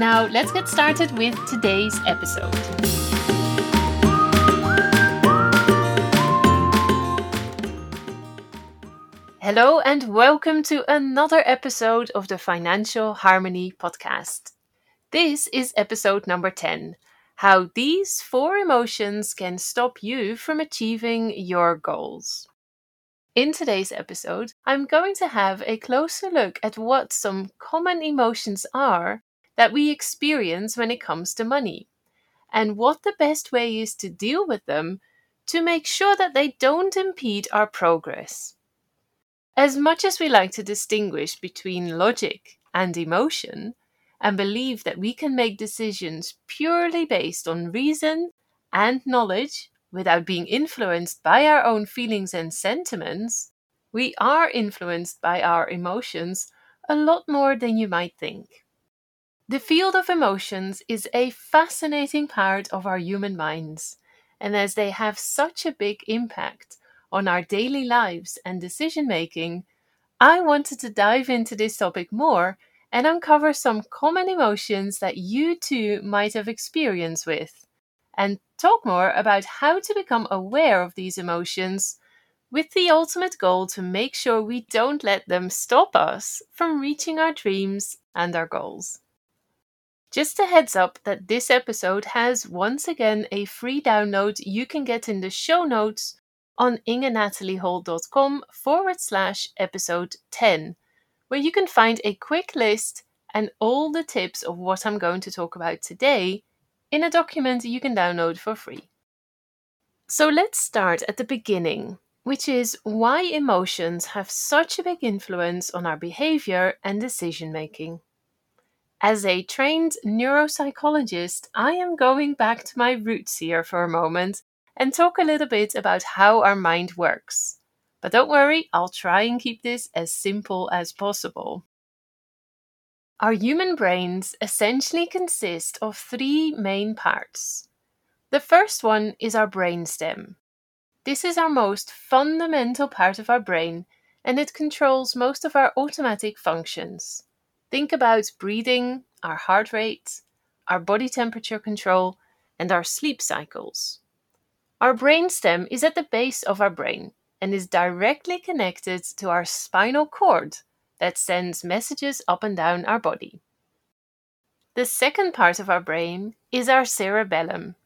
Now, let's get started with today's episode. Hello, and welcome to another episode of the Financial Harmony Podcast. This is episode number 10 How these four emotions can stop you from achieving your goals. In today's episode, I'm going to have a closer look at what some common emotions are that we experience when it comes to money, and what the best way is to deal with them to make sure that they don't impede our progress. As much as we like to distinguish between logic and emotion, and believe that we can make decisions purely based on reason and knowledge without being influenced by our own feelings and sentiments, we are influenced by our emotions a lot more than you might think. The field of emotions is a fascinating part of our human minds, and as they have such a big impact on our daily lives and decision making, I wanted to dive into this topic more and uncover some common emotions that you too might have experience with, and talk more about how to become aware of these emotions with the ultimate goal to make sure we don't let them stop us from reaching our dreams and our goals. Just a heads up that this episode has once again a free download you can get in the show notes on ingenatalieHall.com forward slash episode 10, where you can find a quick list and all the tips of what I'm going to talk about today in a document you can download for free. So let's start at the beginning, which is why emotions have such a big influence on our behavior and decision making. As a trained neuropsychologist, I am going back to my roots here for a moment and talk a little bit about how our mind works. But don't worry, I'll try and keep this as simple as possible. Our human brains essentially consist of three main parts. The first one is our brainstem. This is our most fundamental part of our brain and it controls most of our automatic functions. Think about breathing, our heart rate, our body temperature control, and our sleep cycles. Our brainstem is at the base of our brain and is directly connected to our spinal cord that sends messages up and down our body. The second part of our brain is our cerebellum.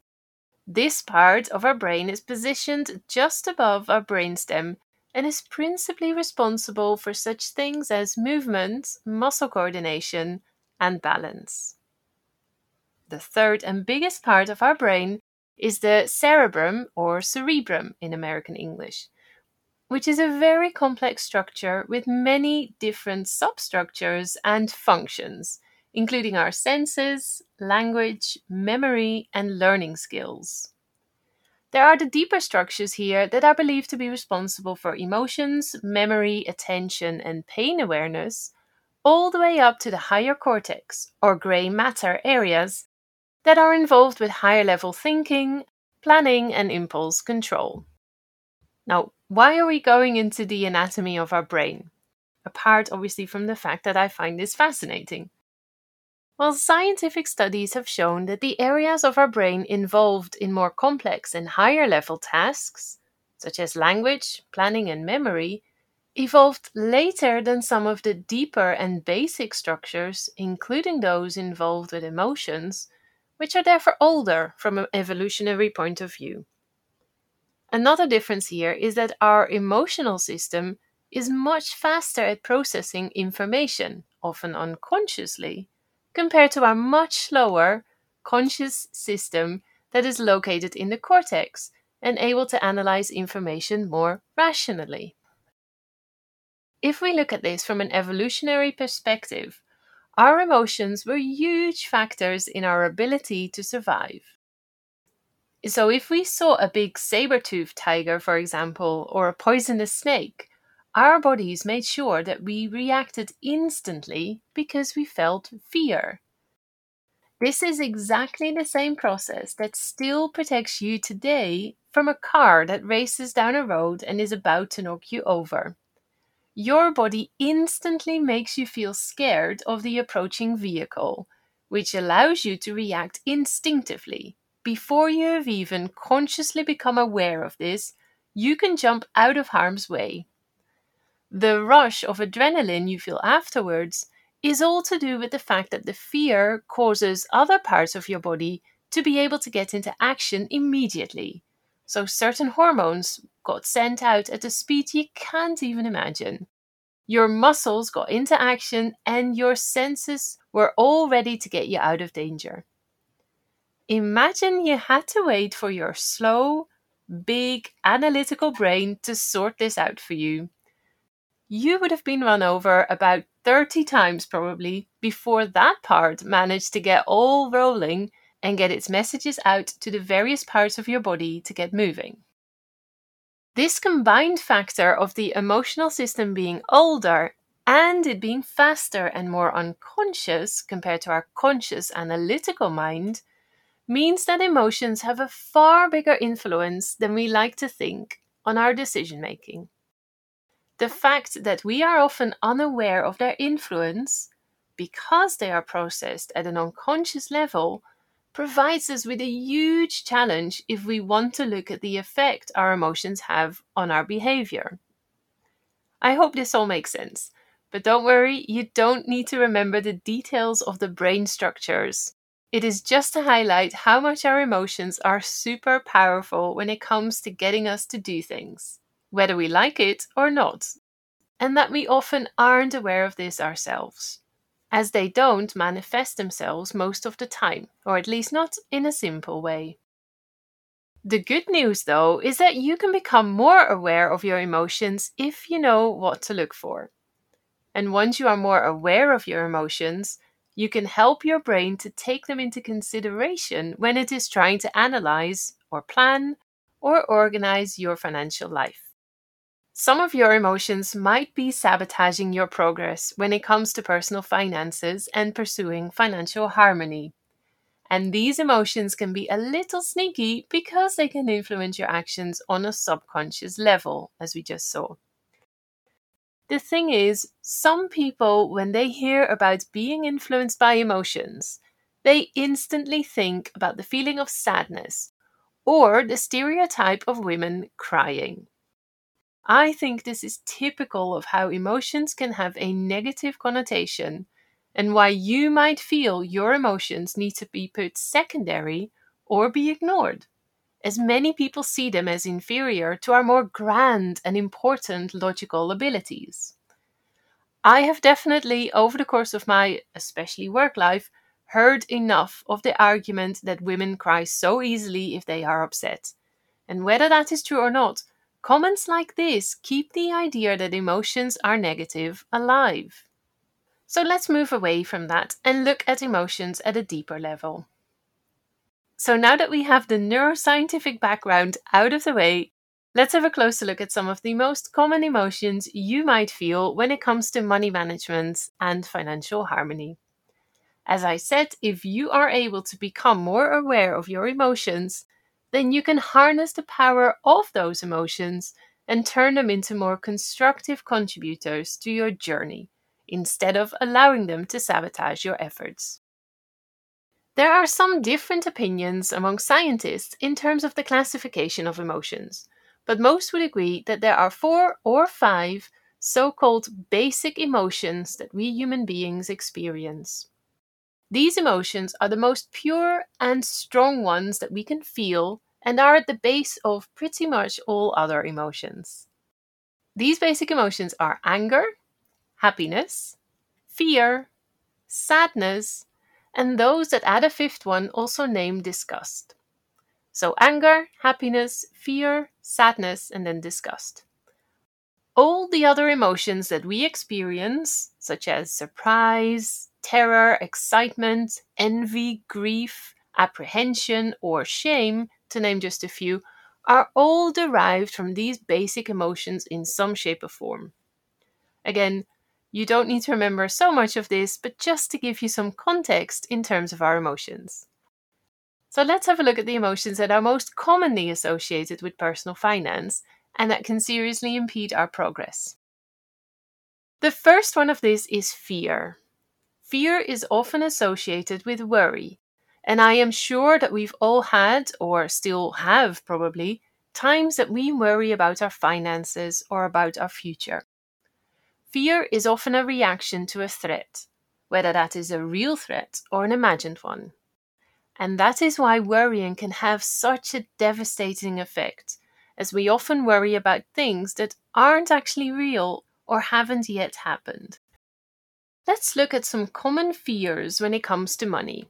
This part of our brain is positioned just above our brainstem and is principally responsible for such things as movement, muscle coordination, and balance. The third and biggest part of our brain is the cerebrum or cerebrum in American English, which is a very complex structure with many different substructures and functions, including our senses, language, memory, and learning skills. There are the deeper structures here that are believed to be responsible for emotions, memory, attention, and pain awareness, all the way up to the higher cortex or grey matter areas that are involved with higher level thinking, planning, and impulse control. Now, why are we going into the anatomy of our brain? Apart, obviously, from the fact that I find this fascinating. Well, scientific studies have shown that the areas of our brain involved in more complex and higher level tasks, such as language, planning, and memory, evolved later than some of the deeper and basic structures, including those involved with emotions, which are therefore older from an evolutionary point of view. Another difference here is that our emotional system is much faster at processing information, often unconsciously, compared to our much slower conscious system that is located in the cortex and able to analyze information more rationally. If we look at this from an evolutionary perspective, our emotions were huge factors in our ability to survive. So, if we saw a big saber toothed tiger, for example, or a poisonous snake, our bodies made sure that we reacted instantly because we felt fear. This is exactly the same process that still protects you today from a car that races down a road and is about to knock you over. Your body instantly makes you feel scared of the approaching vehicle, which allows you to react instinctively. Before you have even consciously become aware of this, you can jump out of harm's way. The rush of adrenaline you feel afterwards is all to do with the fact that the fear causes other parts of your body to be able to get into action immediately. So certain hormones got sent out at a speed you can't even imagine. Your muscles got into action and your senses were all ready to get you out of danger. Imagine you had to wait for your slow, big, analytical brain to sort this out for you. You would have been run over about 30 times probably before that part managed to get all rolling and get its messages out to the various parts of your body to get moving. This combined factor of the emotional system being older and it being faster and more unconscious compared to our conscious analytical mind means that emotions have a far bigger influence than we like to think on our decision making. The fact that we are often unaware of their influence because they are processed at an unconscious level provides us with a huge challenge if we want to look at the effect our emotions have on our behavior. I hope this all makes sense, but don't worry, you don't need to remember the details of the brain structures. It is just to highlight how much our emotions are super powerful when it comes to getting us to do things, whether we like it or not, and that we often aren't aware of this ourselves as they don't manifest themselves most of the time, or at least not in a simple way. The good news, though, is that you can become more aware of your emotions if you know what to look for. And once you are more aware of your emotions, you can help your brain to take them into consideration when it is trying to analyze or plan or organize your financial life. Some of your emotions might be sabotaging your progress when it comes to personal finances and pursuing financial harmony. And these emotions can be a little sneaky because they can influence your actions on a subconscious level, as we just saw. The thing is, some people, when they hear about being influenced by emotions, they instantly think about the feeling of sadness or the stereotype of women crying. I think this is typical of how emotions can have a negative connotation and why you might feel your emotions need to be put secondary or be ignored, as many people see them as inferior to our more grand and important logical abilities. I have definitely, over the course of my especially work life, heard enough of the argument that women cry so easily if they are upset. And whether that is true or not, Comments like this keep the idea that emotions are negative alive. So let's move away from that and look at emotions at a deeper level. So now that we have the neuroscientific background out of the way, let's have a closer look at some of the most common emotions you might feel when it comes to money management and financial harmony. As I said, if you are able to become more aware of your emotions, then you can harness the power of those emotions and turn them into more constructive contributors to your journey instead of allowing them to sabotage your efforts. There are some different opinions among scientists in terms of the classification of emotions, but most would agree that there are four or five so called basic emotions that we human beings experience. These emotions are the most pure and strong ones that we can feel and are at the base of pretty much all other emotions. These basic emotions are anger, happiness, fear, sadness, and those that add a fifth one also named disgust. So, anger, happiness, fear, sadness, and then disgust. all the other emotions that we experience, such as surprise, terror, excitement, envy, grief, apprehension, or shame, to name just a few, are all derived from these basic emotions in some shape or form. Again, you don't need to remember so much of this, but just to give you some context in terms of our emotions. So let's have a look at the emotions that are most commonly associated with personal finance and that can seriously impede our progress. The first one of this is fear. Fear is often associated with worry, and I am sure that we've all had, or still have probably, times that we worry about our finances or about our future. Fear is often a reaction to a threat, whether that is a real threat or an imagined one. And that is why worrying can have such a devastating effect, as we often worry about things that aren't actually real or haven't yet happened. Let's look at some common fears when it comes to money.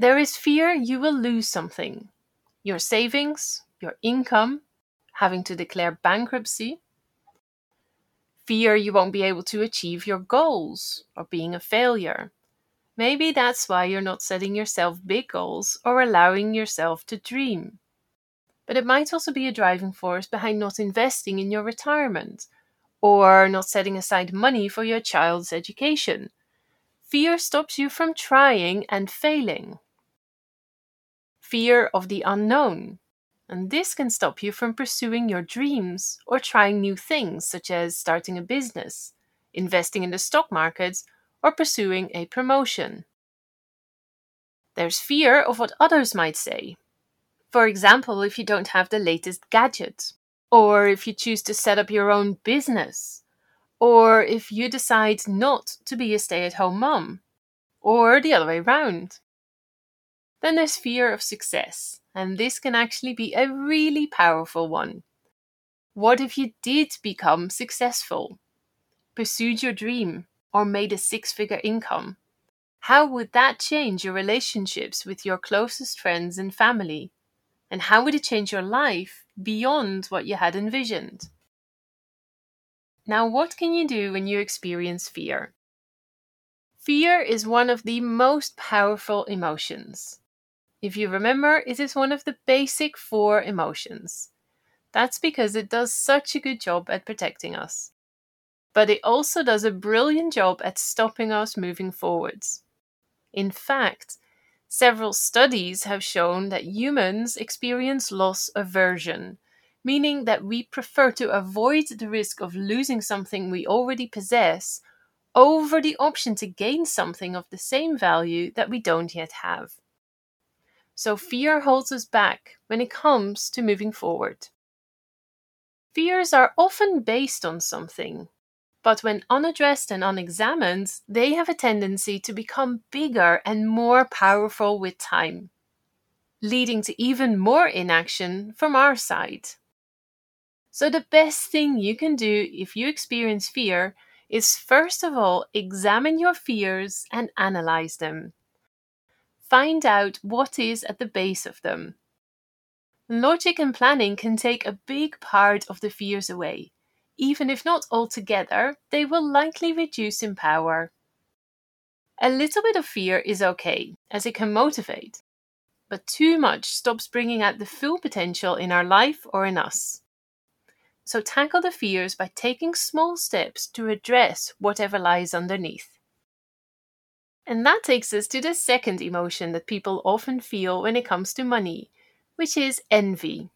There is fear you will lose something your savings, your income, having to declare bankruptcy, fear you won't be able to achieve your goals or being a failure. Maybe that's why you're not setting yourself big goals or allowing yourself to dream. But it might also be a driving force behind not investing in your retirement or not setting aside money for your child's education. Fear stops you from trying and failing fear of the unknown. And this can stop you from pursuing your dreams or trying new things, such as starting a business, investing in the stock market, or pursuing a promotion. There's fear of what others might say. For example, if you don't have the latest gadget, or if you choose to set up your own business, or if you decide not to be a stay at home mom, or the other way around. Then there's fear of success, and this can actually be a really powerful one. What if you did become successful, pursued your dream, or made a six figure income? How would that change your relationships with your closest friends and family? And how would it change your life beyond what you had envisioned? Now, what can you do when you experience fear? Fear is one of the most powerful emotions. If you remember, it is one of the basic four emotions. That's because it does such a good job at protecting us. But it also does a brilliant job at stopping us moving forwards. In fact, several studies have shown that humans experience loss aversion, meaning that we prefer to avoid the risk of losing something we already possess over the option to gain something of the same value that we don't yet have. So fear holds us back when it comes to moving forward. Fears are often based on something, but when unaddressed and unexamined, they have a tendency to become bigger and more powerful with time, leading to even more inaction from our side. So, the best thing you can do if you experience fear is first of all examine your fears and analyze them find out what is at the base of them. Logic and planning can take a big part of the fears away. Even if not altogether, they will likely reduce in power. A little bit of fear is okay, as it can motivate, but too much stops bringing out the full potential in our life or in us. So tackle the fears by taking small steps to address whatever lies underneath. And that takes us to the second emotion that people often feel when it comes to money, which is envy.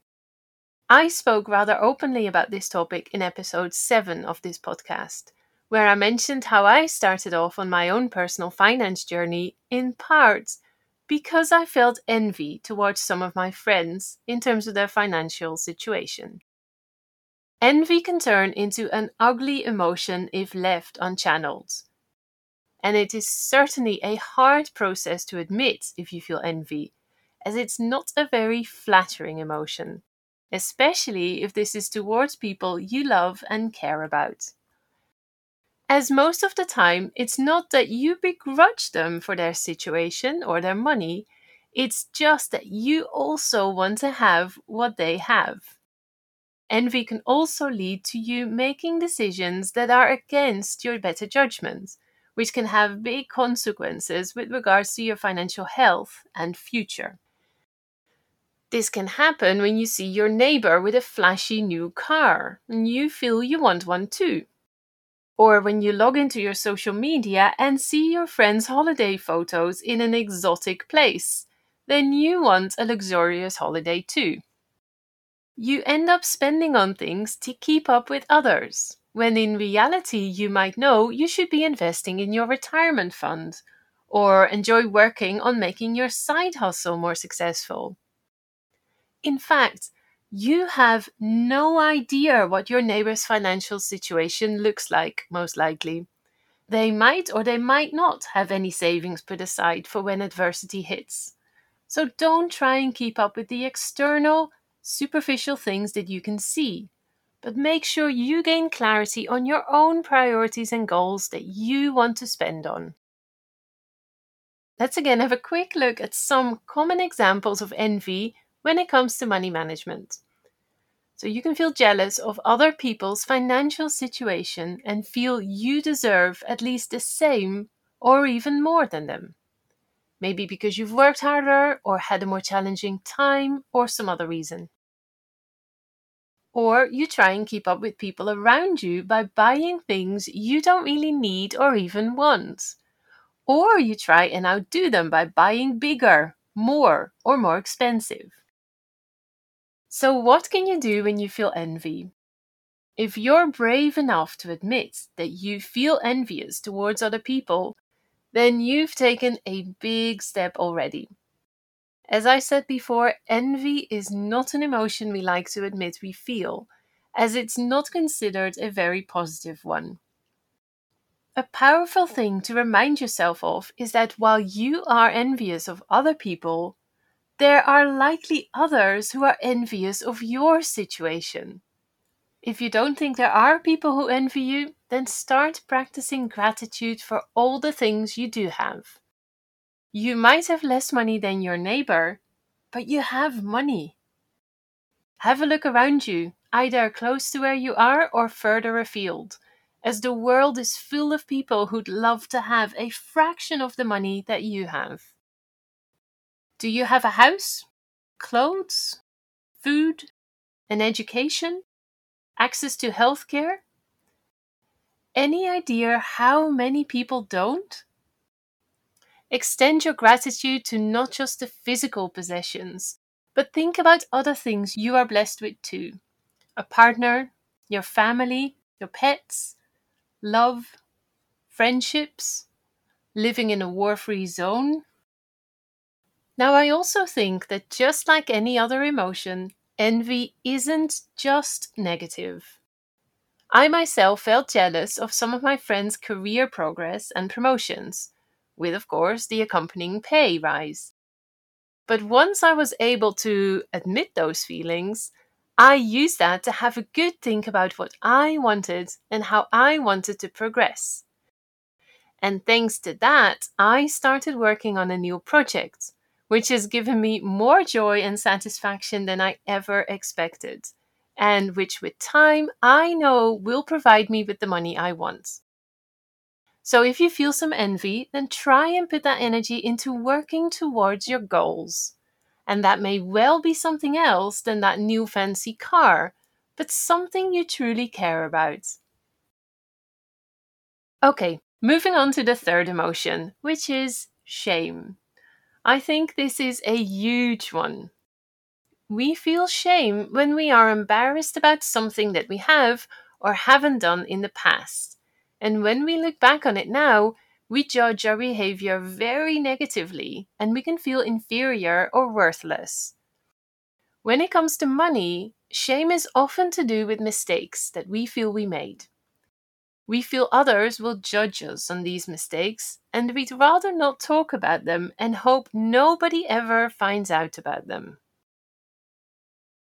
I spoke rather openly about this topic in episode 7 of this podcast, where I mentioned how I started off on my own personal finance journey in part because I felt envy towards some of my friends in terms of their financial situation. Envy can turn into an ugly emotion if left unchanneled and it is certainly a hard process to admit if you feel envy, as it's not a very flattering emotion, especially if this is towards people you love and care about. As most of the time, it's not that you begrudge them for their situation or their money, it's just that you also want to have what they have. envy can also lead to you making decisions that are against your better judgment, which can have big consequences with regards to your financial health and future. This can happen when you see your neighbor with a flashy new car and you feel you want one too. Or when you log into your social media and see your friends' holiday photos in an exotic place, then you want a luxurious holiday too. You end up spending on things to keep up with others, when in reality you might know you should be investing in your retirement fund or enjoy working on making your side hustle more successful in fact, you have no idea what your neighbor's financial situation looks like, most likely. They might or they might not have any savings put aside for when adversity hits. So don't try and keep up with the external, superficial things that you can see, but make sure you gain clarity on your own priorities and goals that you want to spend on. Let's again have a quick look at some common examples of envy when it comes to money management. So you can feel jealous of other people's financial situation and feel you deserve at least the same or even more than them. Maybe because you've worked harder or had a more challenging time or some other reason. Or you try and keep up with people around you by buying things you don't really need or even want. Or you try and outdo them by buying bigger, more, or more expensive. So, what can you do when you feel envy? If you're brave enough to admit that you feel envious towards other people, then you've taken a big step already. As I said before, envy is not an emotion we like to admit we feel, as it's not considered a very positive one. A powerful thing to remind yourself of is that while you are envious of other people, there are likely others who are envious of your situation. If you don't think there are people who envy you, then start practicing gratitude for all the things you do have. You might have less money than your neighbor, but you have money. Have a look around you, either close to where you are or further afield, as the world is full of people who'd love to have a fraction of the money that you have. Do you have a house, clothes, food, an education, access to healthcare? Any idea how many people don't? Extend your gratitude to not just the physical possessions, but think about other things you are blessed with too a partner, your family, your pets, love, friendships, living in a war free zone, now, I also think that just like any other emotion, envy isn't just negative. I myself felt jealous of some of my friends' career progress and promotions, with, of course, the accompanying pay rise. But once I was able to admit those feelings, I used that to have a good think about what I wanted and how I wanted to progress. And thanks to that, I started working on a new project which has given me more joy and satisfaction than I ever expected, and which with time I know will provide me with the money I want. So if you feel some envy, then try and put that energy into working towards your goals. And that may well be something else than that new fancy car, but something you truly care about. Okay, moving on to the third emotion, which is shame. I think this is a huge one. We feel shame when we are embarrassed about something that we have or haven't done in the past. And when we look back on it now, we judge our behavior very negatively and we can feel inferior or worthless. When it comes to money, shame is often to do with mistakes that we feel we made. We feel others will judge us on these mistakes, and we'd rather not talk about them and hope nobody ever finds out about them.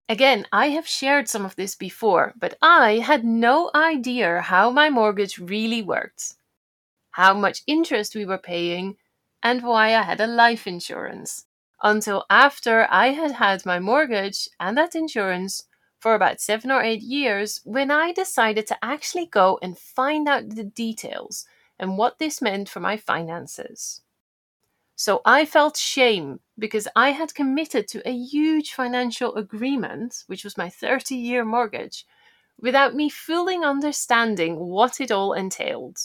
Again, I have shared some of this before, but I had no idea how my mortgage really worked, how much interest we were paying, and why I had a life insurance until after I had had my mortgage and that insurance for about seven or eight years when I decided to actually go and find out the details and what this meant for my finances. So I felt shame because I had committed to a huge financial agreement, which was my 30 year mortgage, without me fully understanding what it all entailed.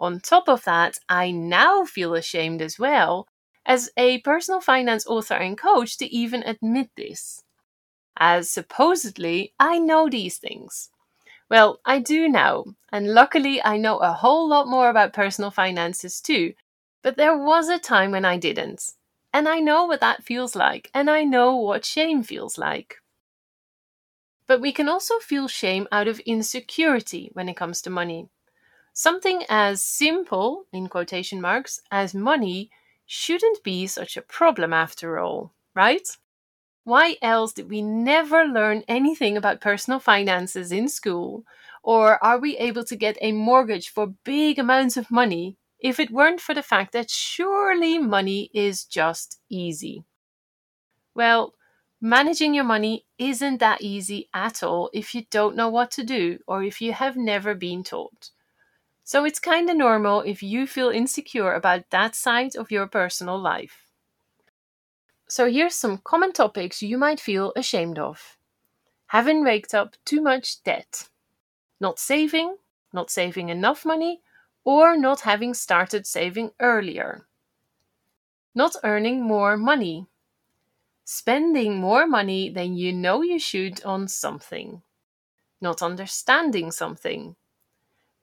On top of that, I now feel ashamed as well as a personal finance author and coach to even admit this as supposedly I know these things. Well, I do now, and luckily I know a whole lot more about personal finances too, but there was a time when I didn't. And I know what that feels like, and I know what shame feels like. But we can also feel shame out of insecurity when it comes to money. Something as simple, in quotation marks, as money shouldn't be such a problem after all, right? Why else did we never learn anything about personal finances in school? Or are we able to get a mortgage for big amounts of money if it weren't for the fact that surely money is just easy? Well, managing your money isn't that easy at all if you don't know what to do or if you have never been taught. So it's kind of normal if you feel insecure about that side of your personal life. So here's some common topics you might feel ashamed of. Having raked up too much debt. Not saving, not saving enough money, or not having started saving earlier. Not earning more money. Spending more money than you know you should on something. Not understanding something.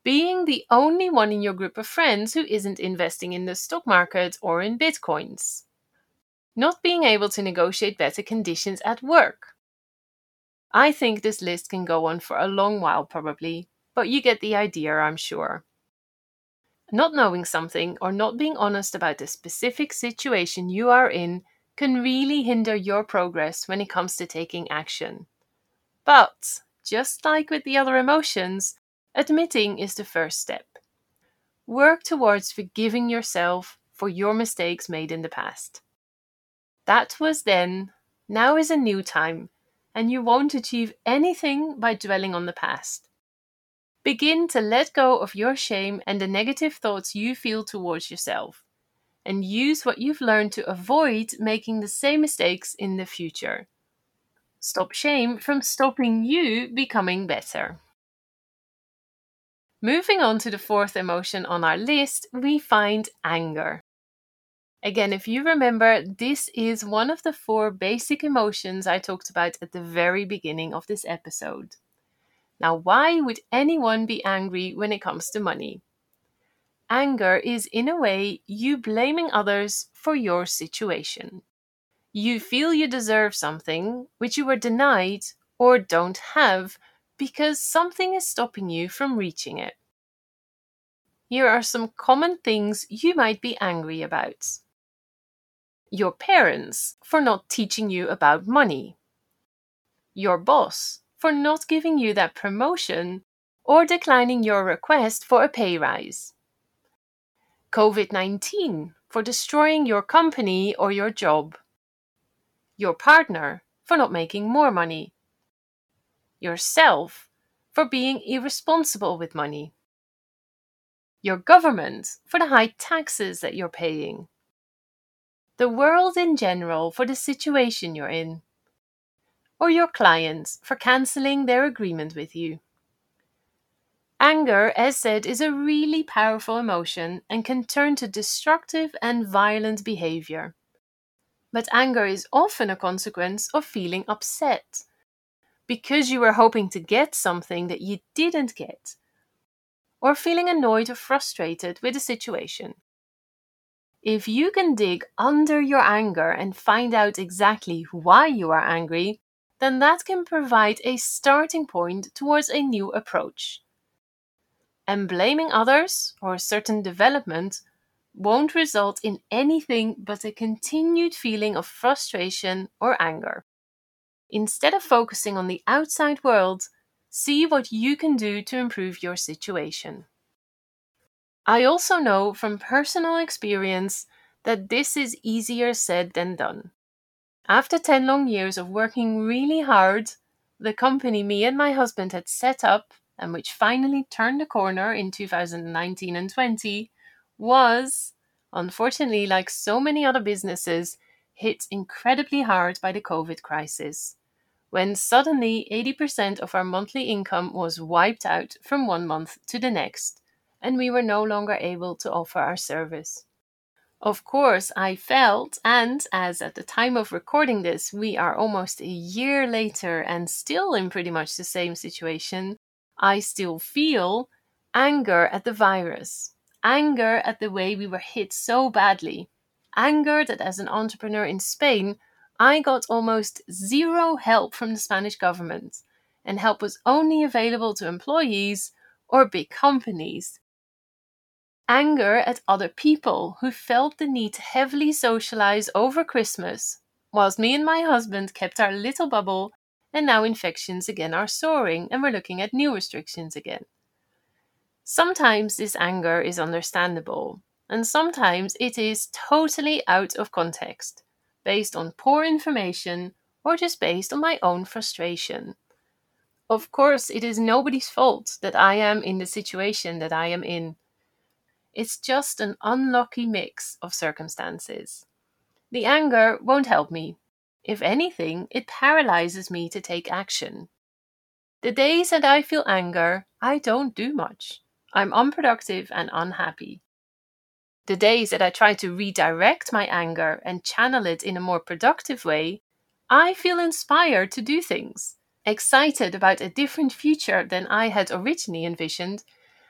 Being the only one in your group of friends who isn't investing in the stock market or in bitcoins not being able to negotiate better conditions at work. I think this list can go on for a long while, probably, but you get the idea, I'm sure. Not knowing something or not being honest about the specific situation you are in can really hinder your progress when it comes to taking action. But, just like with the other emotions, admitting is the first step. Work towards forgiving yourself for your mistakes made in the past. That was then, now is a new time, and you won't achieve anything by dwelling on the past. Begin to let go of your shame and the negative thoughts you feel towards yourself, and use what you've learned to avoid making the same mistakes in the future. Stop shame from stopping you becoming better. Moving on to the fourth emotion on our list, we find anger. Again, if you remember, this is one of the four basic emotions I talked about at the very beginning of this episode. Now, why would anyone be angry when it comes to money? Anger is, in a way, you blaming others for your situation. You feel you deserve something which you were denied or don't have because something is stopping you from reaching it. Here are some common things you might be angry about your parents for not teaching you about money, your boss for not giving you that promotion or declining your request for a pay rise, COVID 19 for destroying your company or your job, your partner for not making more money, yourself for being irresponsible with money, your government for the high taxes that you're paying. The world in general for the situation you're in, or your clients for cancelling their agreement with you. Anger, as said, is a really powerful emotion and can turn to destructive and violent behavior. But anger is often a consequence of feeling upset because you were hoping to get something that you didn't get, or feeling annoyed or frustrated with a situation. If you can dig under your anger and find out exactly why you are angry, then that can provide a starting point towards a new approach. And blaming others or a certain development won't result in anything but a continued feeling of frustration or anger. Instead of focusing on the outside world, see what you can do to improve your situation. I also know from personal experience that this is easier said than done. After 10 long years of working really hard, the company me and my husband had set up and which finally turned the corner in 2019 and 20 was, unfortunately, like so many other businesses, hit incredibly hard by the COVID crisis. When suddenly 80% of our monthly income was wiped out from one month to the next, and we were no longer able to offer our service. Of course, I felt, and as at the time of recording this, we are almost a year later and still in pretty much the same situation, I still feel anger at the virus, anger at the way we were hit so badly, anger that as an entrepreneur in Spain, I got almost zero help from the Spanish government, and help was only available to employees or big companies anger at other people who felt the need to heavily socialize over Christmas, whilst me and my husband kept our little bubble, and now infections again are soaring and we're looking at new restrictions again. Sometimes this anger is understandable, and sometimes it is totally out of context, based on poor information or just based on my own frustration. Of course, it is nobody's fault that I am in the situation that I am in it's just an unlucky mix of circumstances. The anger won't help me. If anything, it paralyzes me to take action. The days that I feel anger, I don't do much. I'm unproductive and unhappy. The days that I try to redirect my anger and channel it in a more productive way, I feel inspired to do things, excited about a different future than I had originally envisioned,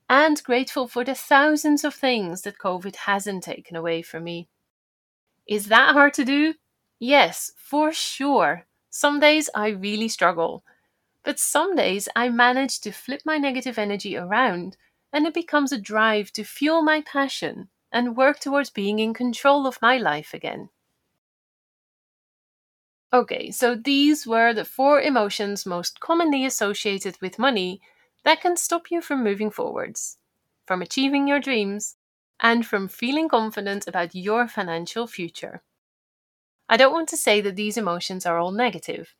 and grateful for the thousands of things that COVID hasn't taken away from me. Is that hard to do? Yes, for sure. Some days I really struggle. But some days I manage to flip my negative energy around and it becomes a drive to fuel my passion and work towards being in control of my life again. Okay, so these were the four emotions most commonly associated with money that can stop you from moving forwards, from achieving your dreams, and from feeling confident about your financial future. I don't want to say that these emotions are all negative,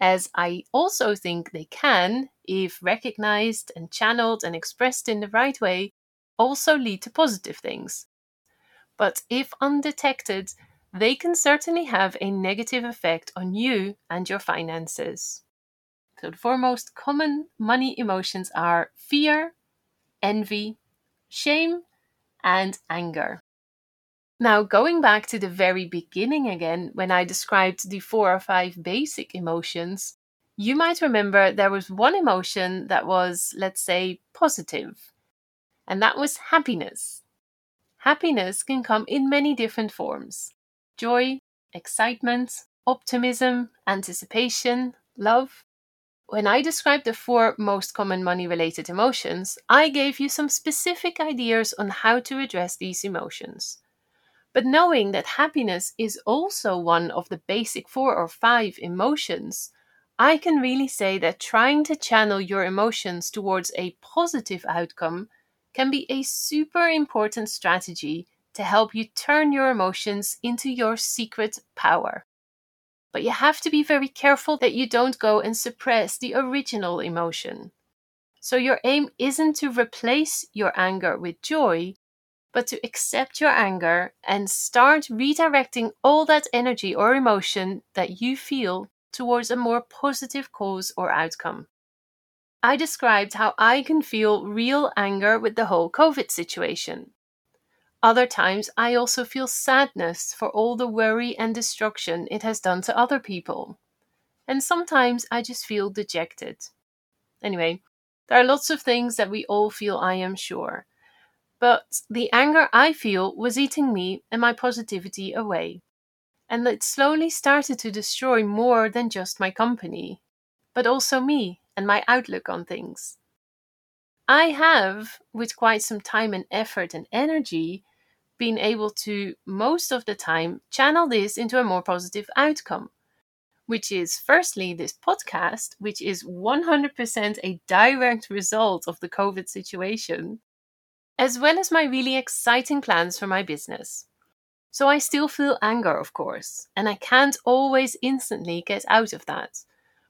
as I also think they can, if recognized and channeled and expressed in the right way, also lead to positive things. But if undetected, they can certainly have a negative effect on you and your finances. So the four most common money emotions are fear, envy, shame, and anger. Now, going back to the very beginning again, when I described the four or five basic emotions, you might remember there was one emotion that was, let's say, positive, and that was happiness. Happiness can come in many different forms joy, excitement, optimism, anticipation, love, when I described the four most common money related emotions, I gave you some specific ideas on how to address these emotions. But knowing that happiness is also one of the basic four or five emotions, I can really say that trying to channel your emotions towards a positive outcome can be a super important strategy to help you turn your emotions into your secret power. But you have to be very careful that you don't go and suppress the original emotion. So your aim isn't to replace your anger with joy, but to accept your anger and start redirecting all that energy or emotion that you feel towards a more positive cause or outcome. I described how I can feel real anger with the whole COVID situation. Other times, I also feel sadness for all the worry and destruction it has done to other people. And sometimes I just feel dejected. Anyway, there are lots of things that we all feel, I am sure. But the anger I feel was eating me and my positivity away. And it slowly started to destroy more than just my company, but also me and my outlook on things. I have, with quite some time and effort and energy, been able to, most of the time, channel this into a more positive outcome, which is firstly this podcast, which is 100% a direct result of the COVID situation, as well as my really exciting plans for my business. So I still feel anger, of course, and I can't always instantly get out of that.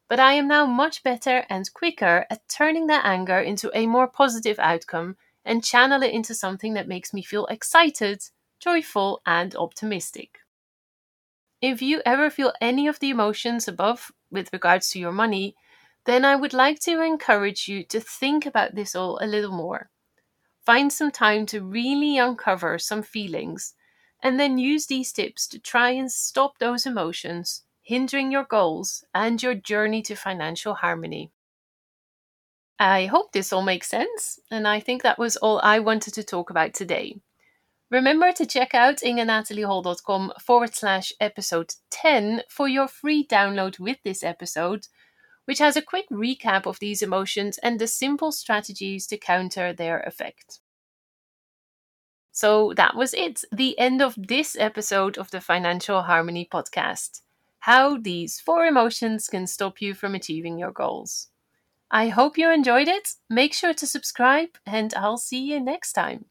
But I am now much better and quicker at turning that anger into a more positive outcome and channel it into something that makes me feel excited, joyful, and optimistic. If you ever feel any of the emotions above with regards to your money, then I would like to encourage you to think about this all a little more. Find some time to really uncover some feelings and then use these tips to try and stop those emotions hindering your goals and your journey to financial harmony. I hope this all makes sense, and I think that was all I wanted to talk about today. Remember to check out ingenataliehol.com forward slash episode 10 for your free download with this episode, which has a quick recap of these emotions and the simple strategies to counter their effect. So that was it, the end of this episode of the Financial Harmony podcast how these four emotions can stop you from achieving your goals. I hope you enjoyed it. Make sure to subscribe, and I'll see you next time.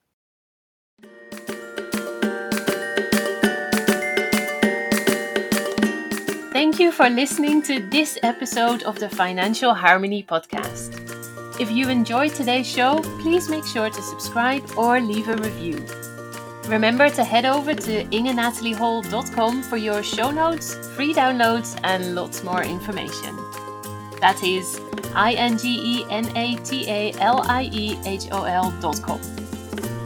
Thank you for listening to this episode of the Financial Harmony Podcast. If you enjoyed today's show, please make sure to subscribe or leave a review. Remember to head over to ingenataliehol.com for your show notes, free downloads, and lots more information. That is I N G E N A T A L I E H O L.com.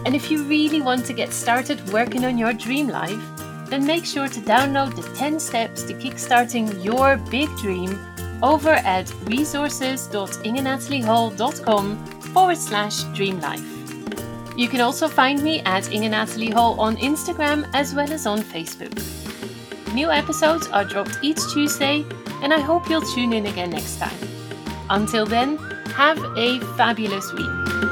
And if you really want to get started working on your dream life, then make sure to download the 10 steps to kickstarting your big dream over at resources.ingenataliehol.com forward slash dream life. You can also find me at Inge Natalie Hol on Instagram as well as on Facebook. New episodes are dropped each Tuesday, and I hope you'll tune in again next time. Until then, have a fabulous week.